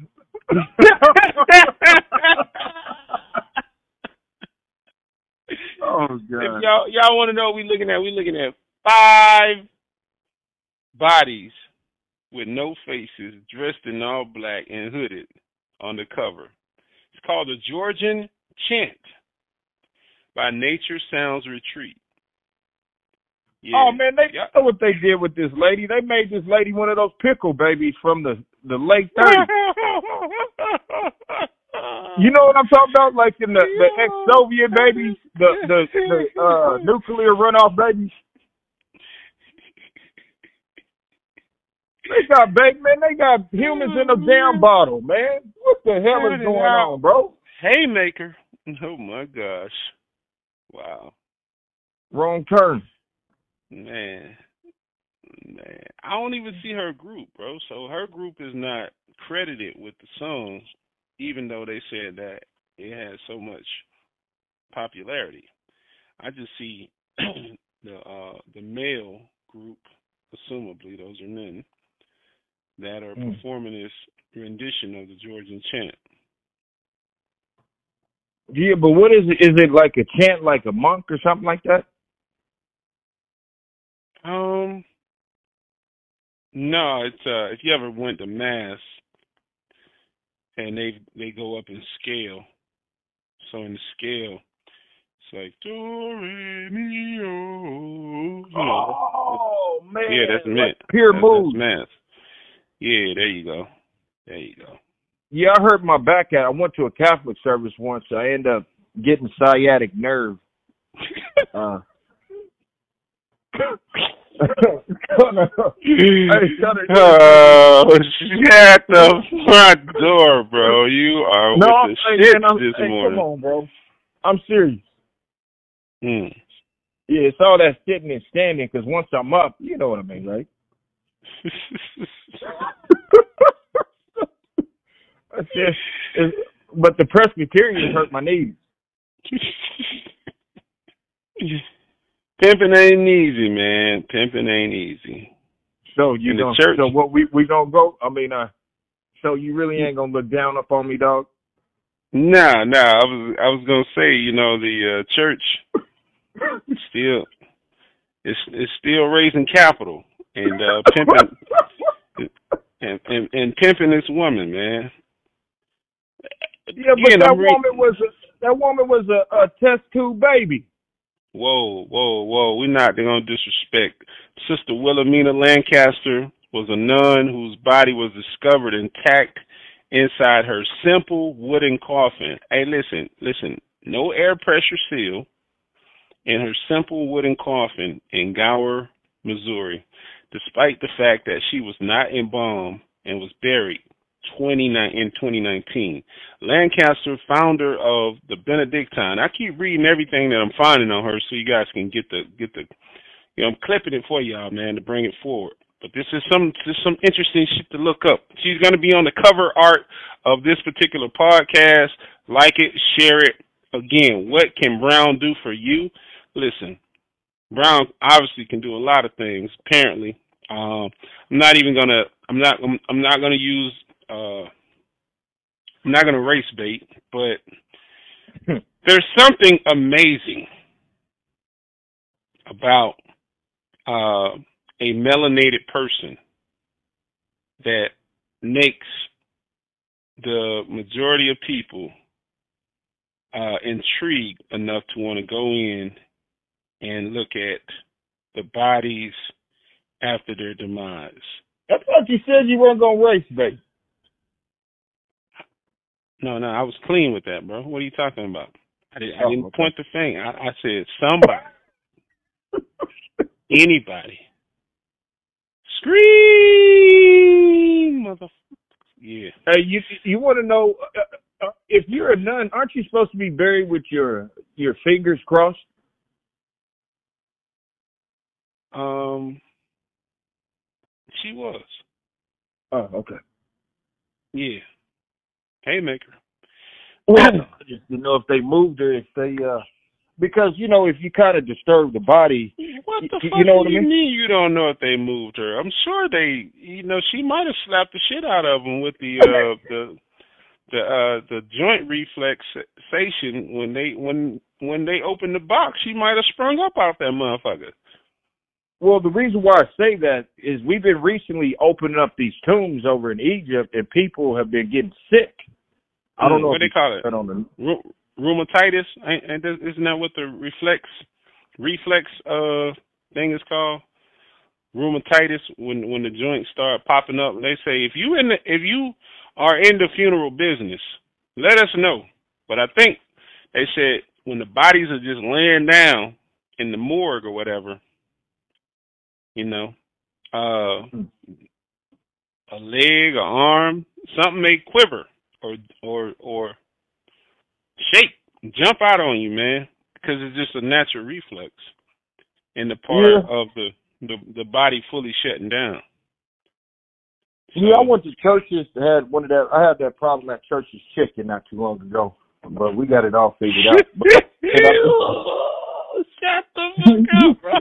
[laughs] oh If y'all y'all want to know what we looking at, we're looking at five bodies with no faces, dressed in all black and hooded on the cover. It's called the Georgian Chant by Nature Sounds Retreat. Yeah. Oh man, they know what they did with this lady. They made this lady one of those pickle babies from the the late thirties. [laughs] You know what I'm talking about? Like in the, the ex-Soviet babies, the the, the uh, [laughs] nuclear runoff babies. They got baby man. They got humans in a damn bottle, man. What the hell is going on, bro? Haymaker. Oh my gosh. Wow. Wrong turn. Man. Man. I don't even see her group, bro. So her group is not credited with the song, even though they said that it has so much popularity. I just see [clears throat] the uh the male group, assumably those are men, that are Mm. performing this rendition of the Georgian chant. Yeah, but what is it? Is it like a chant, like a monk or something like that? Um, No, it's uh if you ever went to mass and they they go up in scale. So in the scale it's like do re mi oh. You know, Oh man. yeah, that's like mint. Pure That's, mood. math. Yeah, there you go. There you go. Yeah, I hurt my back out. I went to a Catholic service once. I end up getting sciatic nerve. [laughs] Uh, oh, shut the front door, bro. You are no, with the hey, shit man, I'm, this hey, morning. come on, bro. I'm serious. Mm. Yeah, it's all that sitting and standing. Because once I'm up, you know what I mean, right? [laughs] That's it. It- but the Presbyterians hurt my knees. [laughs] Pimping ain't easy, man. Pimping ain't easy. So you gonna church. so what we we gonna go? I mean, uh, so you really ain't gonna look down upon me, dog? Nah, nah. I was I was gonna say, you know, the uh, church [laughs] still it's it's still raising capital and uh pimping and, and and pimping this woman, man. Yeah, but Again, that I'm re- woman was a that woman was a, a test tube baby. Whoa, whoa, whoa. We're not going to disrespect. Sister Wilhelmina Lancaster was a nun whose body was discovered intact inside her simple wooden coffin. Hey, listen, listen. No air pressure seal in her simple wooden coffin in Gower, Missouri, despite the fact that she was not embalmed and was buried 29 in 2019. Lancaster, founder of the Benedictine. I keep reading everything that I'm finding on her, so you guys can get the get the. You know, I'm clipping it for y'all, man, to bring it forward. But this is some this is some interesting shit to look up. She's going to be on the cover art of this particular podcast. Like it, share it. Again, what can Brown do for you? Listen, Brown obviously can do a lot of things. Apparently, um, I'm not even gonna. I'm not. I'm, I'm not gonna use. Uh, I'm not gonna race bait, but [laughs] there's something amazing about uh, a melanated person that makes the majority of people uh, intrigued enough to want to go in and look at the bodies after their demise. I thought you said you weren't gonna race, baby. No, no, I was clean with that, bro. What are you talking about? I, did, I didn't point the finger. I, I said somebody, [laughs] anybody. Scream, mother. Yeah. Hey, you you want to know uh, uh, if you're a nun? Aren't you supposed to be buried with your your fingers crossed? Um. She was. Oh, okay. Yeah. Haymaker. [coughs] I just didn't know if they moved her, if they uh, because you know if you kind of disturb the body, What the Y- y- fuck you know do what I you mean? mean you don't know if they moved her? I'm sure they, you know, she might have slapped the shit out of him with the uh the the uh the joint reflexation when they when when they opened the box. She might have sprung up out that motherfucker. Well, the reason why I say that is we've been recently opening up these tombs over in Egypt, and people have been getting sick. I don't Mm, know what they call it. on the Ru- rheumatitis. and isn't that what the reflex reflex uh thing is called? Rheumatitis. When when the joints start popping up, they say if you in the if you are in the funeral business, let us know. But I think they said when the bodies are just laying down in the morgue or whatever, you know, uh, a leg, a arm, something may quiver or or or shake, jump out on you, man, because it's just a natural reflex in the part Yeah. of the, the the body fully shutting down. Yeah, I went to churches that had one of that. I had that problem at church's chicken not too long ago, but we got it all figured out. [laughs] But- Shut the fuck up, bro.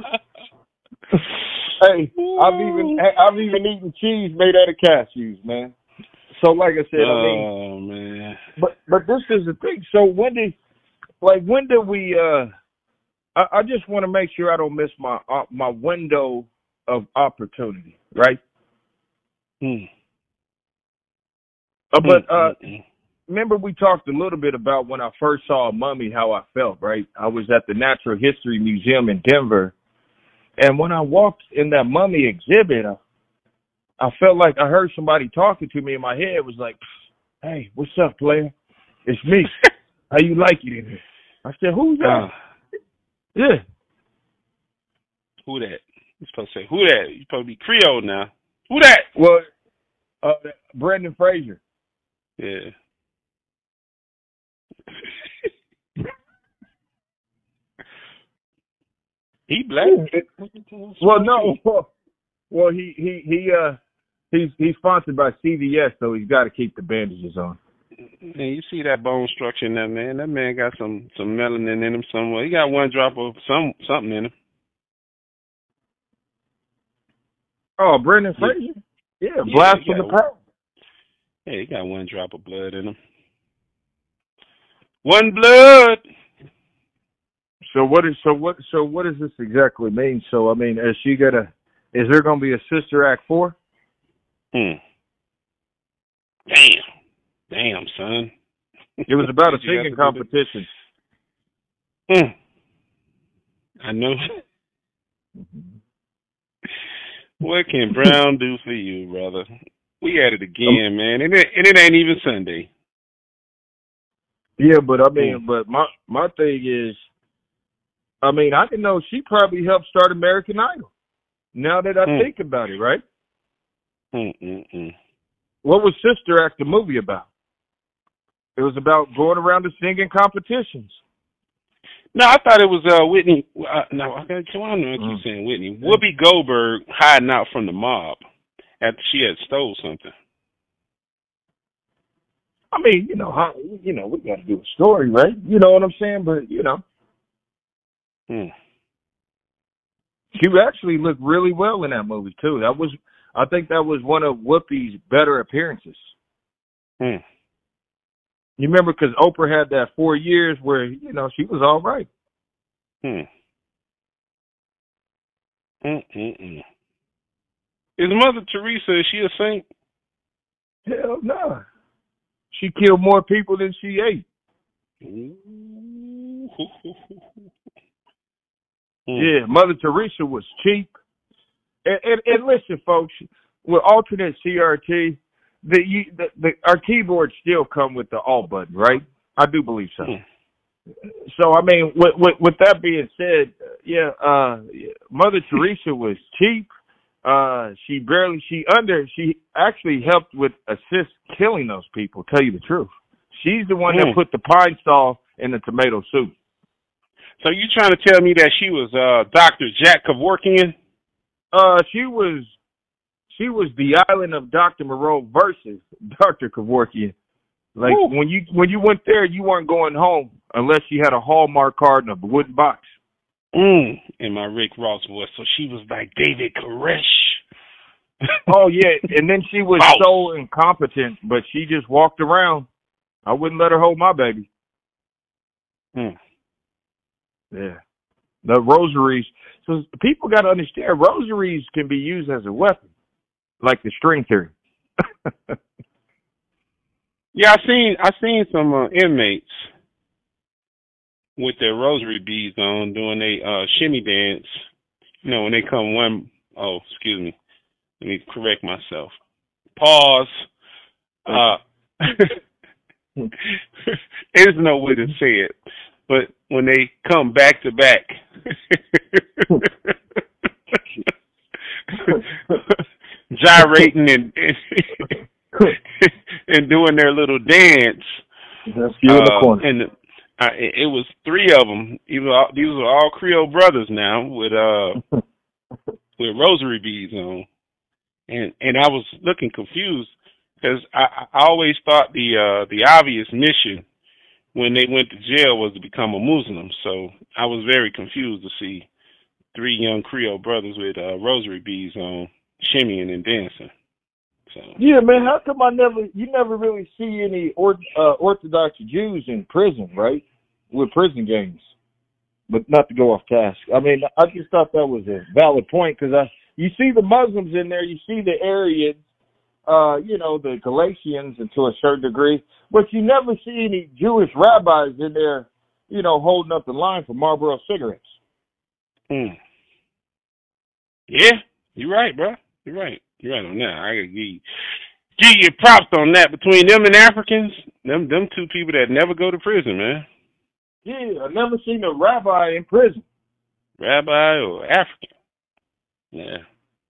[laughs] [laughs] hey, I've even I've even eaten cheese made out of cashews, man. So, like I said, I mean, oh man. but but this is the thing. So when did like when did we? uh I, I just want to make sure I don't miss my uh, my window of opportunity, right? Hmm. Uh, but uh, Mm, mm, mm. remember we talked a little bit about when I first saw a mummy, how I felt, right? I was at the Natural History Museum in Denver, and when I walked in that mummy exhibit, I, I felt like I heard somebody talking to me in my head. It was like, "Hey, what's up, player? It's me. [laughs] how you like it in here?" I said, "Who's that?" Uh, yeah, who that? You supposed to say who that? You supposed to be Creole now. Who that? well, uh, Brendan Fraser. Yeah. He black. Well, no. Well, well, he he he uh he's he's sponsored by CVS, so he's got to keep the bandages on. Man, you see that bone structure in that man. That man got some some melanin in him somewhere. He got one drop of some something in him. Oh, Brendan Yeah. Fraser. Yeah, Yeah, blast he from the got- past. Yeah, he got one drop of blood in him. One blood. So what is so what so what does this exactly mean? So I mean, is she gonna? Is there gonna be a sister act four? Hmm. Damn. Damn, son. It was about a Did [laughs] you have singing competition. Hmm. I know. [laughs] What can Brown do for you, brother? We at it again, man, and it, and it ain't even Sunday. Yeah, but I mean, Hmm. but my my thing is, I mean, I can know she probably helped start American Idol. Now that I Hmm. think about it, right? Mm-mm-mm. What was Sister Act the movie about? It was about going around to singing competitions. No, I thought it was uh Whitney. Uh, no, I got. Know. I keep Mm. saying Whitney. Whoopi Goldberg hiding out from the mob after she had stole something. I mean, you know, how, you know, we got to do a story, right? You know what I'm saying? But you know, Hmm. she actually looked really well in that movie too. That was, I think, that was one of Whoopi's better appearances. Hmm. You remember because Oprah had that four years where you know she was all right. Hmm. Mm-mm-mm. Is Mother Teresa? Is she a saint? Hell no. She killed more people than she ate. [laughs] Hmm. Yeah, Mother Teresa was cheap. And, and, and listen, folks, with alternate CRT, the, you, the the our keyboards still come with the alt button, right? I do believe so. Hmm. So I mean, with, with with that being said, yeah, uh, Mother Teresa was cheap. Uh, she barely she under she actually helped with assist killing those people. Tell you the truth, she's the one that Hmm. put the Pine-Sol in the tomato soup. So you trying to tell me that she was uh Dr. Jack Kevorkian? Uh, she was she was the island of Dr. Moreau versus Dr. Kevorkian. Like Ooh. when you when you went there, you weren't going home unless you had a Hallmark card and a wooden box. Mm. In my Rick Ross voice. So she was like David Koresh. [laughs] Oh yeah, and then she was so incompetent, but she just walked around. I wouldn't let her hold my baby. Hmm. Yeah, the rosaries. So people got to understand, rosaries can be used as a weapon, like the string theory. [laughs] Yeah, I seen I seen some uh, inmates with their rosary beads on doing a uh shimmy dance. You know, when they come one oh, excuse me. Let me correct myself. Pause. Uh [laughs] [laughs] there's no way to say it. But when they come back to back [laughs] gyrating and and [laughs] and doing their little dance. That's you in the Uh, corner. And uh, it, it was three of them. These were all, these were all Creole brothers now with uh [laughs] with rosary beads on, and and I was looking confused because I, I always thought the uh the obvious mission when they went to jail was to become a Muslim. So I was very confused to see three young Creole brothers with uh, rosary beads on, shimmying and dancing. So Yeah, man. How come I never? You never really see any or, uh, Orthodox Jews in prison, right? With prison gangs. But not to go off task. I mean, I just thought that was a valid point because I, you see the Muslims in there, you see the Aryans, uh, you know, the Galatians and to a certain degree, but you never see any Jewish rabbis in there, you know, holding up the line for Marlboro cigarettes. Hmm. Yeah, you're right, bro. You're right. You're right on that. I gotta give you, give you props on that. Between them and Africans, them them two people that never go to prison, man. Yeah, I've never seen a rabbi in prison. Rabbi or African. Yeah.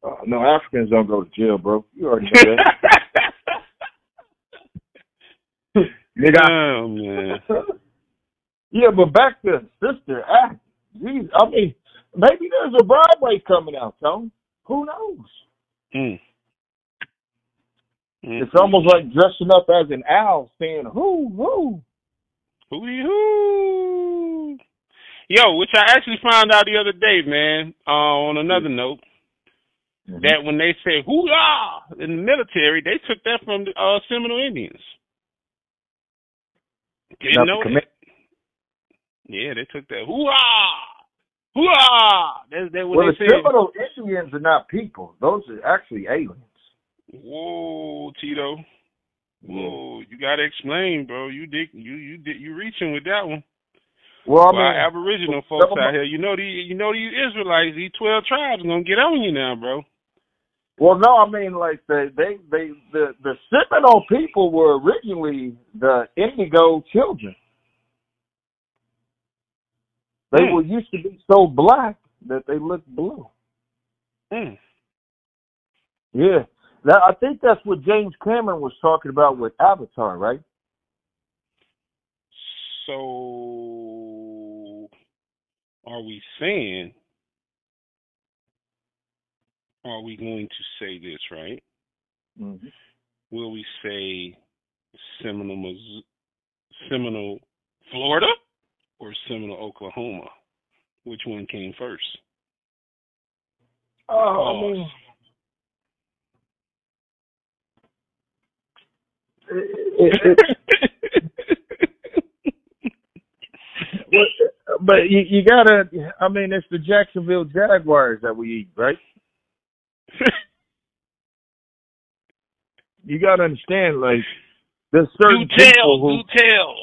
Uh, no, Africans don't go to jail, bro. You already know that. [laughs] Nigga. Oh man. [laughs] yeah, but back to Sister Act. Jeez, I mean, maybe there's a Broadway coming out, Tone. Who knows? Mm. Mm. It's almost like dressing up as an owl, saying "Who, who." Hooty hoo. Yo, which I actually found out the other day, man. Uh, on another note, mm-hmm. that when they say "hoo-ah" in the military, they took that from the uh, Seminole Indians. Didn't know commit- Yeah, they took that "hoo-ah." Hoo-ah! That's, that's what well, they the Seminole Indians are not people; those are actually aliens. Whoa, Tito. Whoa, you gotta explain, bro. You dig, you you did you reaching with that one. Well, I mean, Aboriginal folks out here, you know the you know these Israelites, these twelve tribes, are gonna get on you now, bro. Well, no, I mean like they they they the the Seminole people were originally the Indigo children. They Hmm. were used to be so black that they looked blue. Mm. Yeah, that I think that's what James Cameron was talking about with Avatar, right? So, are we saying? Are we going to say this right? Mm-hmm. Will we say Seminole, Seminole, Florida, or Seminole, Oklahoma? Which one came first? Oh, I mean, it, it, it, but you, you gotta. I mean, it's the Jacksonville Jaguars that we eat, right? [laughs] you gotta understand, like there's certain do tell, people who. do tell.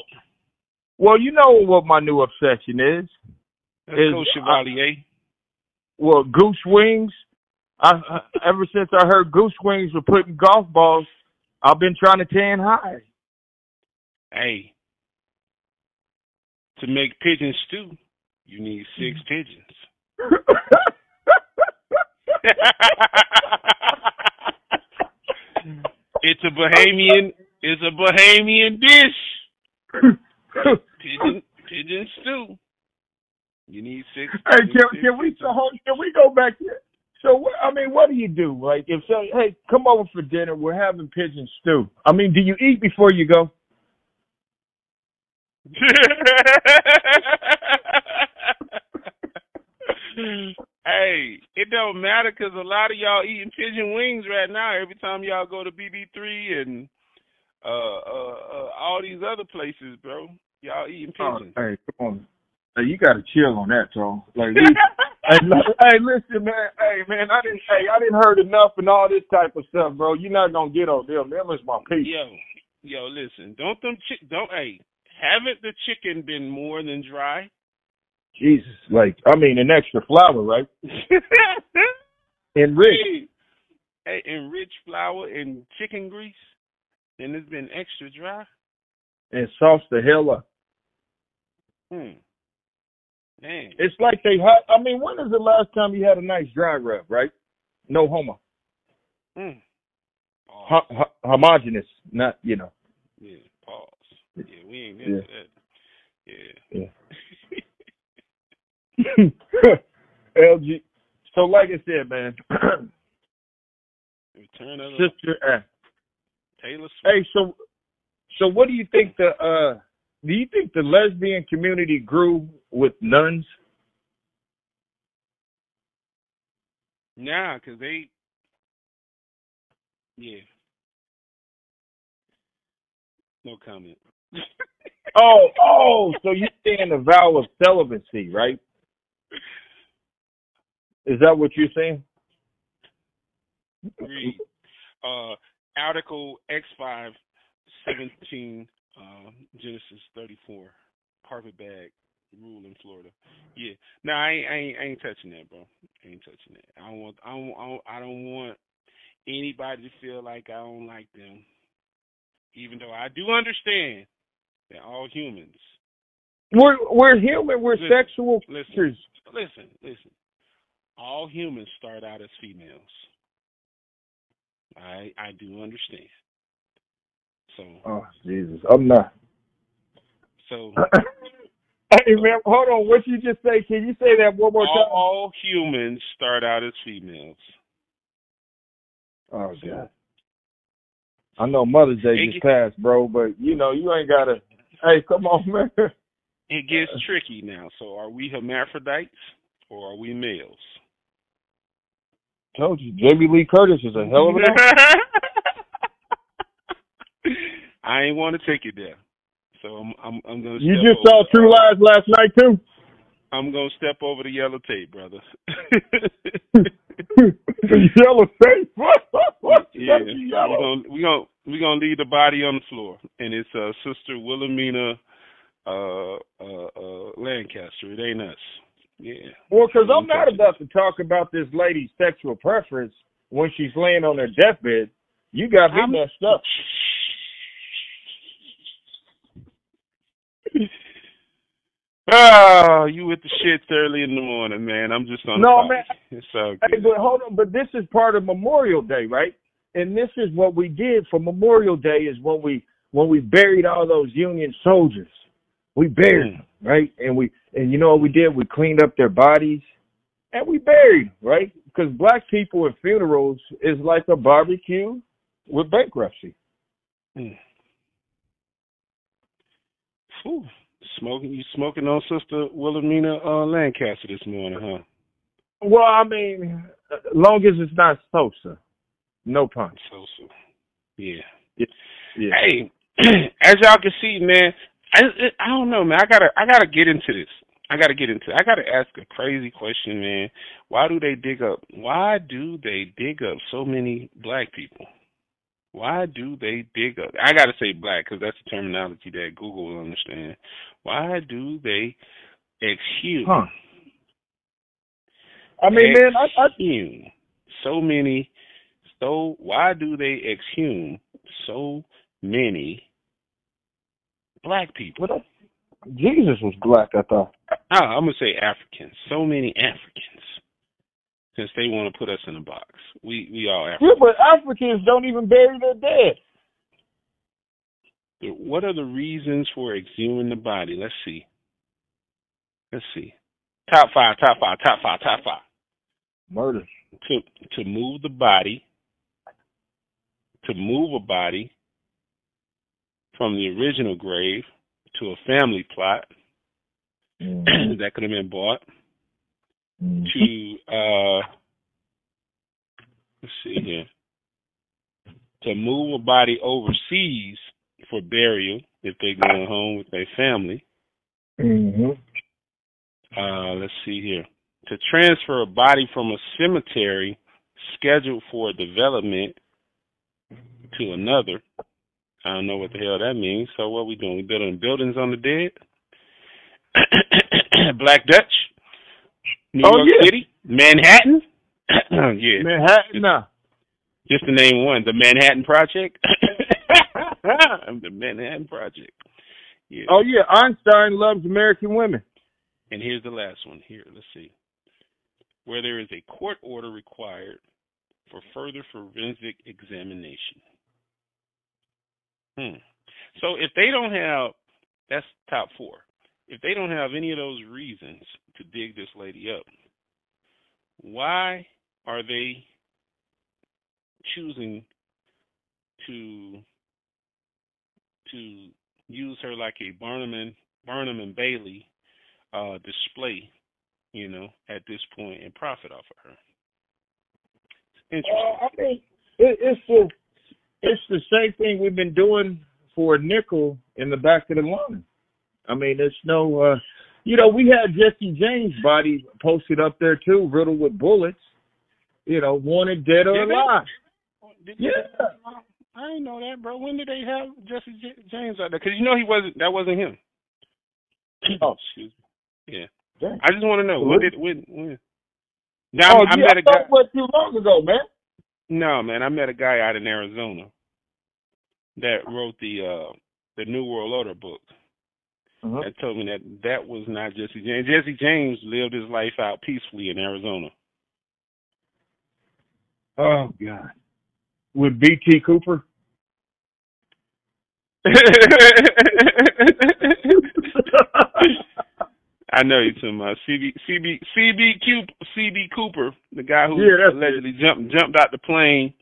Well, you know what my new obsession is. Let's Is- Chevalier. Well, goose wings. I, I ever since I heard goose wings were putting golf balls, I've been trying to tan high. Hey, to make pigeon stew, you need six [laughs] pigeons. [laughs] it's a Bahamian. It's a Bahamian dish. [laughs] Pigeon, pigeon stew. You need six. Hey, can, need can we so can we go back here? So what? I mean, what do you do? Like, if so, hey, come over for dinner. We're having pigeon stew. I mean, do you eat before you go? [laughs] hey, it don't matter because a lot of y'all eating pigeon wings right now. Every time y'all go to BB3 and uh, uh, uh, all these other places, bro, y'all eating pigeons. hey, come on. Hey, you got to chill on that, Tom. Like, we, [laughs] hey, li- hey, listen, man. Hey, man, I didn't. Hey, I didn't heard enough and all this type of stuff, bro. You're not gonna get on them. Them is my people. Yo, yo, listen, don't them chick, don't hey, haven't the chicken been more than dry? Jesus, like, I mean, an extra flour, right? [laughs] Enriched. Hey, enriched flour and chicken grease, and it's been extra dry. and sauce the hell up. Hmm. Man. It's like they had. I mean, when is the last time you had a nice dry rub, right? No homo, Hmm. Ho- ho- homogeneous, not you know. Yeah, pause. Yeah, we ain't into Yeah. that. Yeah. [laughs] LG. So, like I said, man, Return of the sister. Uh, Taylor Swift. hey, so, so what do you think the? uh Do you think the lesbian community grew with nuns? Nah, cause they. Yeah. No comment. [laughs] Oh, oh, so you stand the vow of celibacy, right? Is that what you're saying? Read. Uh, Article X five seventeen, uh, Genesis thirty four, carpet bag rule in Florida. Yeah. No, I ain't, I ain't, I ain't touching that, bro. I ain't touching that. I don't want, I don't, I don't, I don't want anybody to feel like I don't like them. Even though I do understand that all humans. We're we're human. We're Listen, sexual creatures. listen, listen. All humans start out as females. I I do understand. So Oh Jesus, I'm not. so [coughs] hey man, hold on. What you just say? Can you say that one more time? all humans start out as females. Oh God. I know Mother's Day just passed, bro, but you know you ain't gotta. Hey, come on, [laughs] man. It gets tricky now. So are we hermaphrodites or are we males? Told you, Jamie Lee Curtis is a hell of actor. [laughs] I ain't want to take it there. So I'm I'm I'm gonna You just saw the- True Lies last night too. I'm gonna step over the yellow tape, brother. The [laughs] yellow tape. What? [laughs] yeah, we're gonna we gonna we gonna leave the body on the floor, and it's uh Sister Wilhelmina uh uh uh Lancaster. It ain't us. Yeah. Well, because I'm not about to talk about this lady's sexual preference when she's laying on her deathbed. You got me I'm- messed up. [laughs] Ah, you with the shits early in the morning, man. I'm just on. No, the man. [laughs] It's all Hey, but hold on. But this is part of Memorial Day, right? And this is what we did for Memorial Day is when we when we buried all those Union soldiers. We buried them, right? And we and you know what we did? We cleaned up their bodies and we buried, right? Because black people at funerals is like a barbecue with bankruptcy. Mm. Whew. Smoking, you smoking on Sister Wilhelmina uh, Lancaster this morning, huh? Well, I mean, long as it's not Sosa, no punch. So, so, yeah. Yeah. Hey, [clears throat] as y'all can see, man, I I don't know, man. I gotta I gotta get into this. I gotta get into. I gotta ask a crazy question, man. Why do they dig up? Why do they dig up so many black people? Why do they dig up? I gotta say black because that's the terminology that Google will understand. Why do they exhume? Huh. I mean, man, I, I exhume so many. So why do they exhume so many black people? Jesus was black, I thought. Ah, I'm gonna say Africans. So many Africans, since they want to put us in a box. We we all Yeah, Africans. but Africans don't even bury their dead. What are the reasons for exhuming the body? Let's see. Let's see. Top five, top five, top five, top five. Murder. To to move the body, to move a body from the original grave to a family plot [clears throat] that could have been bought to uh let's see here to move a body overseas for burial if they're going home with their family. hmm Uh let's see here. To transfer a body from a cemetery scheduled for development to another. I don't know what the hell that means. So what we doing? We building buildings on the dead? [coughs] Black Dutch? New Oh, York yeah. City? Manhattan? [coughs] yeah. Manhattan, nah. Just to name one, the Manhattan Project. [coughs] the Manhattan Project. Yeah. Oh yeah, Einstein loves American women. And here's the last one. Here, let's see. Where there is a court order required for further forensic examination. Hmm. So if they don't have, that's top four. If they don't have any of those reasons to dig this lady up, why are they choosing to to use her like a Barnum and Barnum and Bailey uh, display, you know, at this point and profit off of her. Interesting. Uh, I mean, it, it's the it's the same thing we've been doing for a nickel in the back of the line. I mean, it's no, uh, you know, we had Jesse James' body posted up there too, riddled with bullets. you know, wanted dead or Did they? alive. Did Yeah. I didn't know that, bro. When did they have Jesse J- James out there? Because you know he wasn't. That wasn't him. Oh. excuse me. Yeah. Dang. I just want to know when did when when. Now oh, I, I gee, met I a guy. thought it was too long ago, man. No, man, I met a guy out in Arizona that wrote the uh the New World Order book. Uh-huh. That told me that that was not Jesse James. Jesse James lived his life out peacefully in Arizona. Oh God. With BT Cooper. [laughs] I know you're talking about CB CB CB Cooper, CB Cooper, the guy who Yeah, allegedly jumped jumped out the plane.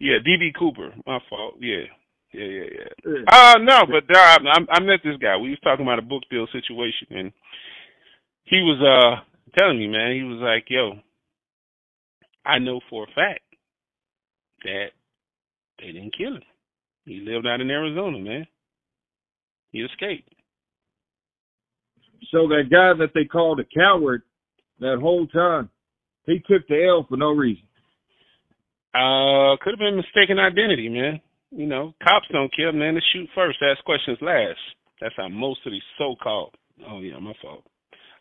Yeah, DB Cooper. My fault. Yeah, yeah, yeah, yeah. Yeah. Uh no, but uh, I, I met this guy. We was talking about a book deal situation, and he was uh telling me, man, he was like, "Yo, I know for a fact that they didn't kill him. He lived out in Arizona, man. He escaped." So that guy that they called a coward that whole time, he took the L for no reason. Uh, could have been mistaken identity, man. You know, cops don't kill, man. They shoot first, ask questions last. That's how most of these so-called. Oh yeah, my fault.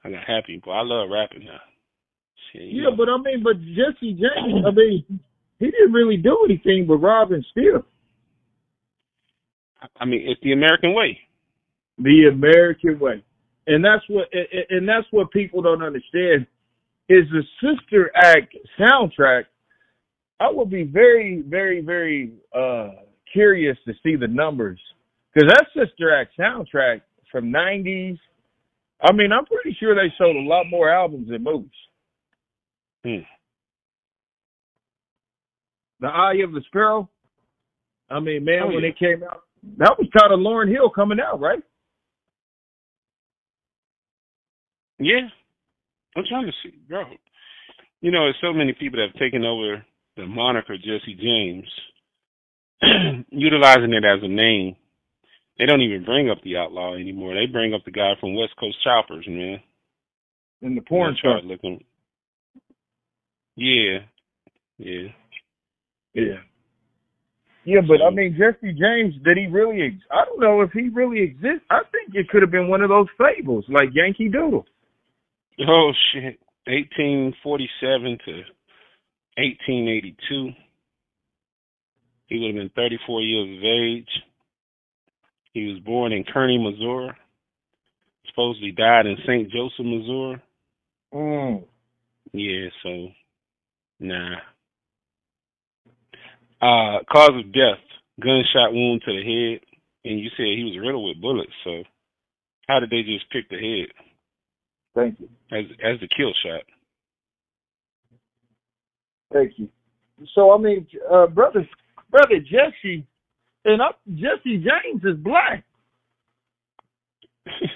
I got happy, but I love rapping now. Shit, Yeah, know. but I mean, but Jesse James, I mean, he didn't really do anything but rob and steal. I mean, it's the American way. The American way, and that's what, and that's what people don't understand. Is the Sister Act soundtrack? I would be very, very, very uh curious to see the numbers because that Sister Act soundtrack from '90s. I mean, I'm pretty sure they sold a lot more albums than movies. Hmm. The Eye of the Sparrow. I mean, man, Oh, when yeah. it came out, that was kind of Lauryn Hill coming out, right? Yeah, I'm trying to see, bro. You know, there's so many people that have taken over the moniker Jesse James, [clears throat] utilizing it as a name. They don't even bring up the outlaw anymore. They bring up the guy from West Coast Choppers, man. In the porn tried looking. Yeah, yeah. Yeah. Yeah, but I mean, Jesse James, did he really? Ex- I don't know if he really exists. I think it could have been one of those fables, like Yankee Doodle. Oh shit! 1847 to 1882. He would have been 34 years of age. He was born in Kearney, Missouri. Supposedly died in St. Joseph, Missouri. Mm. Yeah, so nah. Uh, cause of death: gunshot wound to the head, and you said he was riddled with bullets. So, how did they just pick the head Thank you. as as the kill shot? Thank you. So I mean, uh, brother, brother Jesse, and I, Jesse James is black. [laughs]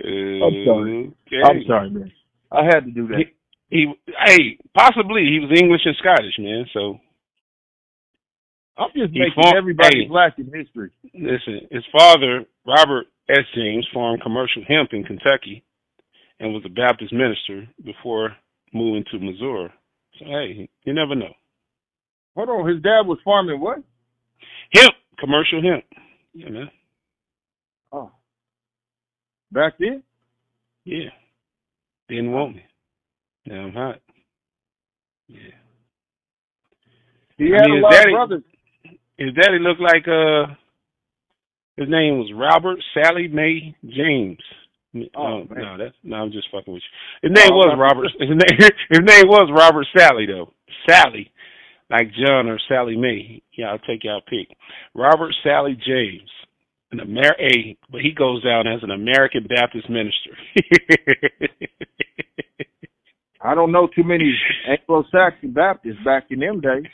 I'm sorry. Okay. I'm sorry, man. I had to do that. He, hey, possibly he was English and Scottish, man. So I'm just He making fought- everybody hey. black in history. listen, his father, Robert S. James, farmed commercial hemp in Kentucky, and was a Baptist minister before moving to Missouri. So hey, you never know. Hold on, his dad was farming what? Hemp, commercial hemp. Yeah, man. Oh, back then. Yeah. Didn't want me. Now I'm hot. Yeah. He I had mean, a lot of brothers. His daddy looked like uh his name was Robert Sally May James. Oh, no, no, that's no, I'm just fucking with you. His name Oh, was. Robert. His name, [laughs] his name was Robert Sally though. Sally, like John or Sally May. Yeah, I'll take y'all pick. Robert Sally James, an Amer. A, but he goes down as an American Baptist minister. [laughs] I don't know too many Anglo-Saxon Baptists back in them days.